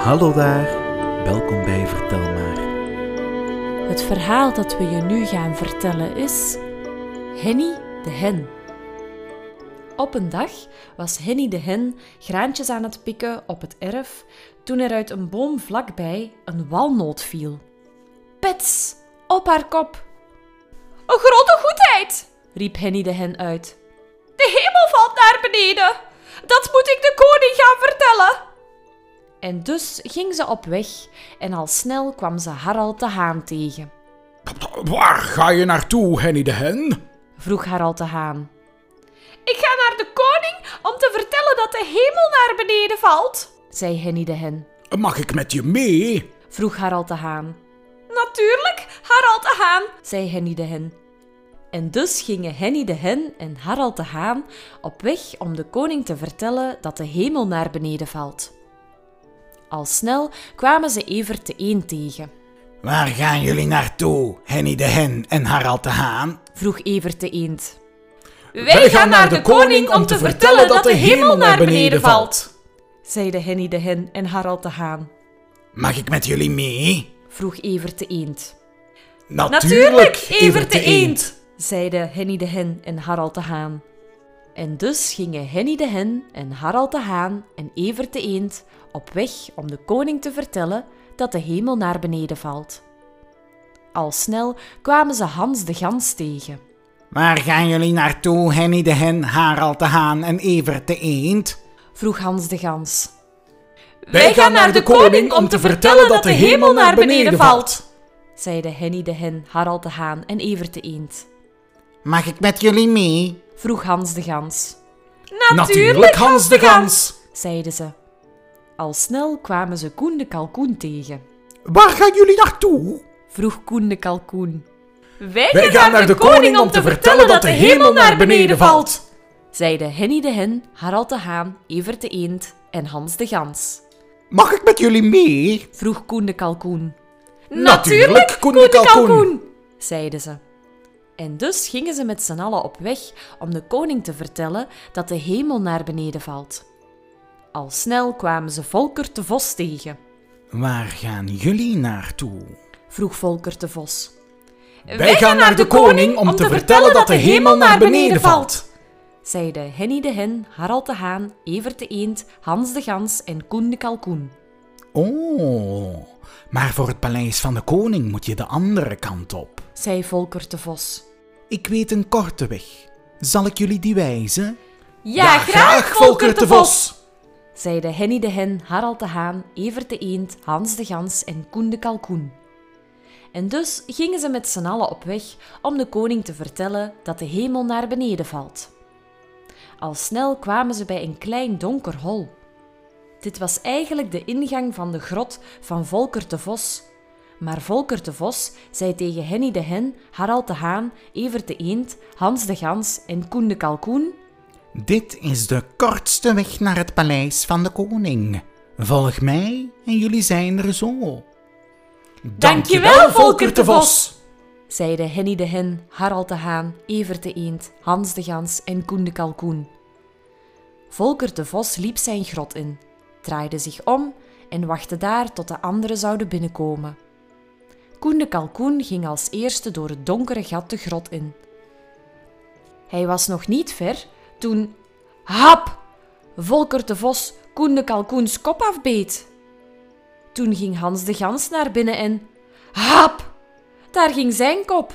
Hallo daar, welkom bij Vertel maar. Het verhaal dat we je nu gaan vertellen is Henny de Hen. Op een dag was Henny de Hen graantjes aan het pikken op het erf toen er uit een boom vlakbij een walnoot viel. Pets, op haar kop! Een grote goedheid, riep Henny de Hen uit. De hemel valt naar beneden. Dat moet ik de koning gaan vertellen. En dus ging ze op weg en al snel kwam ze Harald de Haan tegen. Waar ga je naartoe, Henny de Hen? vroeg Harald de Haan. Ik ga naar de koning om te vertellen dat de hemel naar beneden valt, zei Henny de Hen. Mag ik met je mee? vroeg Harald de Haan. Natuurlijk, Harald de Haan, zei Henny de Hen. En dus gingen Henny de Hen en Harald de Haan op weg om de koning te vertellen dat de hemel naar beneden valt. Al snel kwamen ze Evert de Eend tegen. Waar gaan jullie naartoe, Henny de Hen en Harald de Haan? vroeg Evert de Eend. Wij gaan naar de koning om te vertellen dat de hemel naar beneden valt, zeiden Henny de Hen en Harald de Haan. Mag ik met jullie mee? vroeg Evert de Eend. Natuurlijk, Evert de Eend, zeiden Henny de Hen en Harald de Haan. En dus gingen Henny de Hen en Harald de Haan en Evert de Eend op weg om de koning te vertellen dat de hemel naar beneden valt. Al snel kwamen ze Hans de Gans tegen. Waar gaan jullie naartoe, Henny de Hen, Harald de Haan en Evert de Eend? vroeg Hans de Gans. Wij gaan naar de koning om te vertellen dat de hemel naar beneden valt, zeiden Henny de Hen, Harald de Haan en Evert de Eend. Mag ik met jullie mee? Vroeg Hans de Gans. Natuurlijk, Hans de Gans, zeiden ze. Al snel kwamen ze Koen de Kalkoen tegen. Waar gaan jullie naartoe? vroeg Koen de Kalkoen. Wij, Wij gaan naar de koning om te vertellen dat de hemel naar beneden valt, zeiden Henny de Hen, Harald de Haan, Evert de Eend en Hans de Gans. Mag ik met jullie mee? vroeg Koen de Kalkoen. Natuurlijk, Koen de Kalkoen, zeiden ze. En dus gingen ze met z'n allen op weg om de koning te vertellen dat de hemel naar beneden valt. Al snel kwamen ze Volker de Vos tegen. Waar gaan jullie naartoe? vroeg Volker de Vos. Wij gaan naar de koning om te vertellen dat de hemel naar beneden valt, zeiden Henny de Hen, Harald de Haan, Evert de Eend, Hans de Gans en Koen de Kalkoen. Oh, maar voor het paleis van de koning moet je de andere kant op, zei Volker de Vos. Ik weet een korte weg. Zal ik jullie die wijzen? Ja, ja graag, Volker de Vos, zeiden Henny de Hen, Harald de Haan, Evert de Eend, Hans de Gans en Koen de Kalkoen. En dus gingen ze met z'n allen op weg om de koning te vertellen dat de hemel naar beneden valt. Al snel kwamen ze bij een klein donker hol. Dit was eigenlijk de ingang van de grot van Volker de Vos. Maar Volker de Vos zei tegen Henny de Hen, Harald de Haan, Evert de Eend, Hans de Gans en Koen de Kalkoen dit is de kortste weg naar het paleis van de koning. Volg mij en jullie zijn er zo. Dankjewel, Volker de Vos, zeiden Henny de Hen, Harald de Haan, Evert de Eend, Hans de Gans en Koen de Kalkoen. Volker de Vos liep zijn grot in, draaide zich om en wachtte daar tot de anderen zouden binnenkomen. Koen de Kalkoen ging als eerste door het donkere gat de grot in. Hij was nog niet ver toen, hap, Volker de Vos Koen de Kalkoens kop afbeet. Toen ging Hans de Gans naar binnen en, hap, daar ging zijn kop.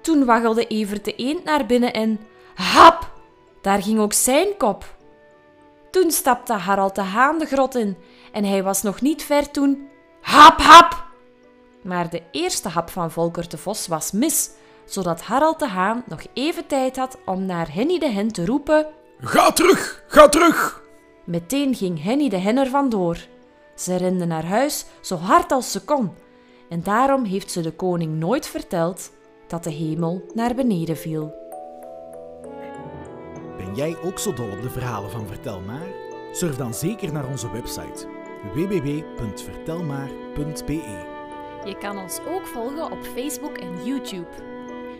Toen waggelde Evert de Eend naar binnen en, hap, daar ging ook zijn kop. Toen stapte Harald de Haan de grot in en hij was nog niet ver toen, hap, hap. Maar de eerste hap van Volker de Vos was mis zodat Harald de Haan nog even tijd had om naar Henny de Hen te roepen: Ga terug, ga terug! Meteen ging Henny de Hen er vandoor. Ze rende naar huis zo hard als ze kon, en daarom heeft ze de koning nooit verteld dat de hemel naar beneden viel. Ben jij ook zo dol op de verhalen van Vertel maar? Surf dan zeker naar onze website www.vertelmaar.be. Je kan ons ook volgen op Facebook en YouTube.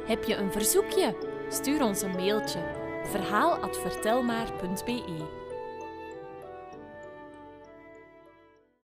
Heb je een verzoekje? Stuur ons een mailtje verhaal@vertelmaar.be